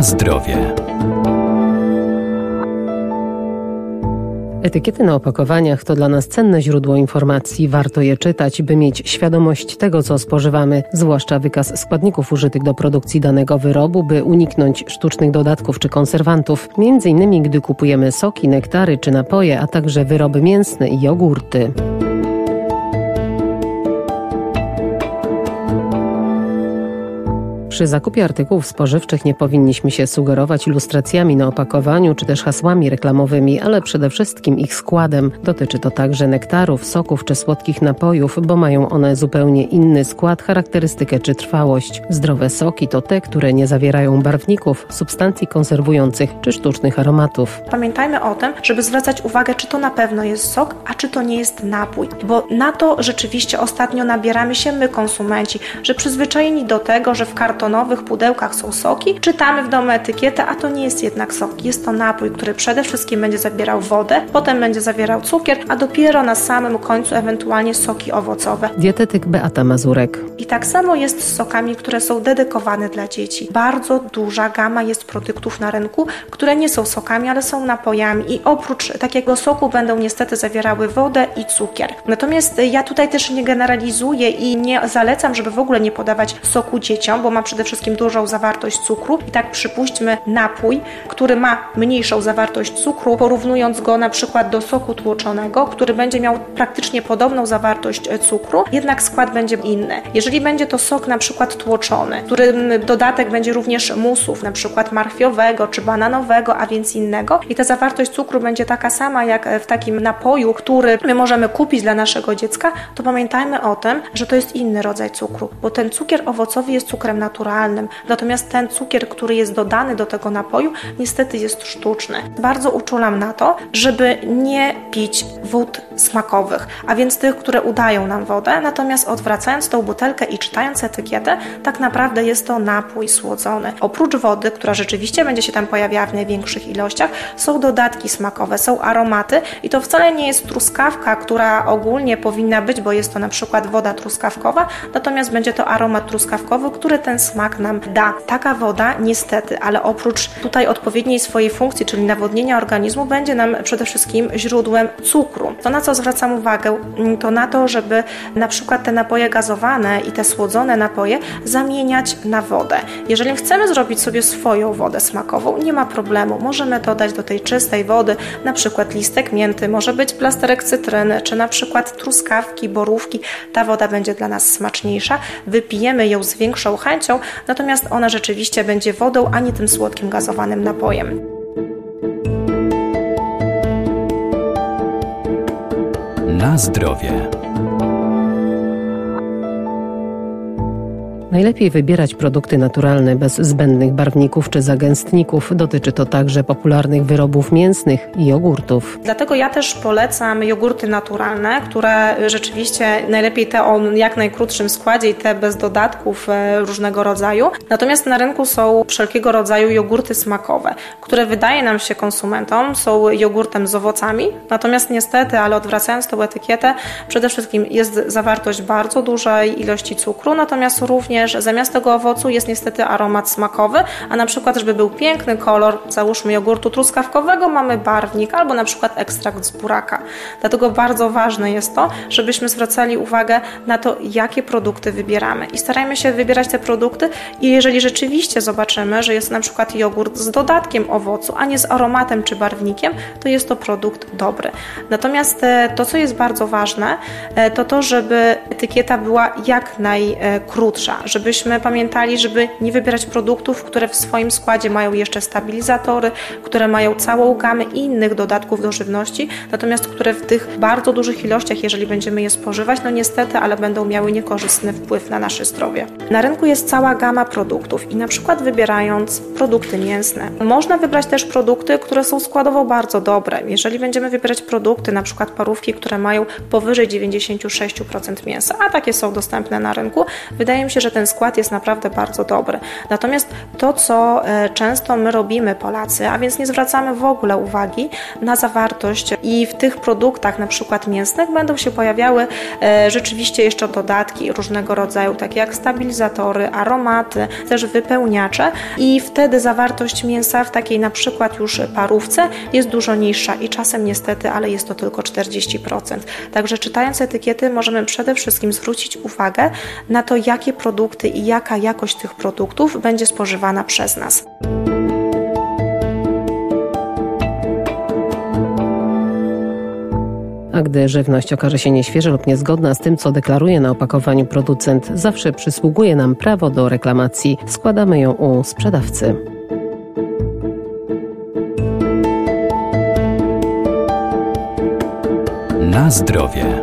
Na zdrowie. Etykiety na opakowaniach to dla nas cenne źródło informacji. Warto je czytać, by mieć świadomość tego, co spożywamy, zwłaszcza wykaz składników użytych do produkcji danego wyrobu, by uniknąć sztucznych dodatków czy konserwantów. Między innymi, gdy kupujemy soki, nektary czy napoje, a także wyroby mięsne i jogurty. Przy zakupie artykułów spożywczych nie powinniśmy się sugerować ilustracjami na opakowaniu czy też hasłami reklamowymi, ale przede wszystkim ich składem. Dotyczy to także nektarów, soków czy słodkich napojów, bo mają one zupełnie inny skład, charakterystykę czy trwałość. Zdrowe soki to te, które nie zawierają barwników, substancji konserwujących czy sztucznych aromatów. Pamiętajmy o tym, żeby zwracać uwagę, czy to na pewno jest sok, a czy to nie jest napój, bo na to rzeczywiście ostatnio nabieramy się my, konsumenci, że przyzwyczajeni do tego, że w kartonie kartonowych pudełkach są soki, czytamy w domu etykietę, a to nie jest jednak sok. Jest to napój, który przede wszystkim będzie zawierał wodę, potem będzie zawierał cukier, a dopiero na samym końcu ewentualnie soki owocowe. Dietetyk Beata Mazurek. I tak samo jest z sokami, które są dedykowane dla dzieci. Bardzo duża gama jest produktów na rynku, które nie są sokami, ale są napojami i oprócz takiego soku będą niestety zawierały wodę i cukier. Natomiast ja tutaj też nie generalizuję i nie zalecam, żeby w ogóle nie podawać soku dzieciom, bo ma przede wszystkim dużą zawartość cukru. I tak przypuśćmy napój, który ma mniejszą zawartość cukru, porównując go na przykład do soku tłoczonego, który będzie miał praktycznie podobną zawartość e, cukru, jednak skład będzie inny. Jeżeli będzie to sok na przykład tłoczony, którym dodatek będzie również musów, na przykład marchwiowego czy bananowego, a więc innego, i ta zawartość cukru będzie taka sama jak e, w takim napoju, który my możemy kupić dla naszego dziecka, to pamiętajmy o tym, że to jest inny rodzaj cukru, bo ten cukier owocowy jest cukrem naturalnym naturalnym. Natomiast ten cukier, który jest dodany do tego napoju, niestety jest sztuczny. Bardzo uczulam na to, żeby nie pić wód smakowych, a więc tych, które udają nam wodę, natomiast odwracając tą butelkę i czytając etykietę, tak naprawdę jest to napój słodzony. Oprócz wody, która rzeczywiście będzie się tam pojawiała w największych ilościach, są dodatki smakowe, są aromaty i to wcale nie jest truskawka, która ogólnie powinna być, bo jest to na przykład woda truskawkowa, natomiast będzie to aromat truskawkowy, który ten smak nam da. Taka woda niestety, ale oprócz tutaj odpowiedniej swojej funkcji, czyli nawodnienia organizmu, będzie nam przede wszystkim źródłem cukru. To na co zwracam uwagę, mm, to na to, żeby na przykład te napoje gazowane i te słodzone napoje zamieniać na wodę. Jeżeli chcemy zrobić sobie swoją wodę smakową, nie ma problemu. Możemy dodać do tej czystej wody na przykład listek mięty, może być plasterek cytryny, czy na przykład truskawki, borówki. Ta woda będzie dla nas smaczniejsza. Wypijemy ją z większą chęcią, natomiast ona rzeczywiście będzie wodą, a nie tym słodkim gazowanym napojem. Na zdrowie. Najlepiej wybierać produkty naturalne bez zbędnych barwników czy zagęstników. Dotyczy to także popularnych wyrobów mięsnych i jogurtów. Dlatego ja też polecam jogurty naturalne, które rzeczywiście najlepiej te o jak najkrótszym składzie i te bez dodatków e, różnego rodzaju. Natomiast na rynku są wszelkiego rodzaju jogurty smakowe, które wydaje nam się konsumentom są jogurtem z owocami. Natomiast niestety, ale odwracając tą etykietę, przede wszystkim jest zawartość bardzo dużej ilości cukru, natomiast również również zamiast tego owocu jest niestety aromat smakowy, a na przykład, żeby był piękny kolor, załóżmy jogurtu truskawkowego, mamy barwnik albo na przykład ekstrakt z buraka. Dlatego bardzo ważne jest to, żebyśmy zwracali uwagę na to, jakie produkty wybieramy i starajmy się wybierać te produkty i jeżeli rzeczywiście zobaczymy, że jest na przykład jogurt z dodatkiem owocu, a nie z aromatem czy barwnikiem, to jest to produkt dobry. Natomiast e, to, co jest bardzo ważne, e, to to, żeby etykieta była jak najkrótsza, żebyśmy pamiętali, żeby nie wybierać produktów, które w swoim składzie mają jeszcze stabilizatory, które mają całą gamę innych dodatków do żywności, natomiast które w tych bardzo dużych ilościach, jeżeli będziemy je spożywać, no niestety, ale będą miały niekorzystny wpływ na nasze zdrowie. Na rynku jest cała gama produktów i na przykład wybierając produkty mięsne, można wybrać też produkty, które są składowo bardzo dobre. Jeżeli będziemy wybierać produkty, na przykład parówki, które mają powyżej 96% mięsa, a takie są dostępne na rynku, wydaje mi się, że ten ten skład jest naprawdę bardzo dobry. Natomiast to, co e, często my robimy Polacy, a więc nie zwracamy w ogóle uwagi na zawartość i w tych produktach, na przykład mięsnych, będą się pojawiały e, rzeczywiście jeszcze dodatki różnego rodzaju, takie jak stabilizatory, aromaty, też wypełniacze i wtedy zawartość mięsa w takiej na przykład już parówce jest dużo niższa i czasem niestety, ale jest to tylko 40%. Także czytając etykiety możemy przede wszystkim zwrócić uwagę na to, jakie produkty i jaka jakość tych produktów będzie spożywana przez nas. A gdy żywność okaże się nieświeża lub niezgodna z tym, co deklaruje na opakowaniu producent, zawsze przysługuje nam prawo do reklamacji. Składamy ją u sprzedawcy. Na zdrowie.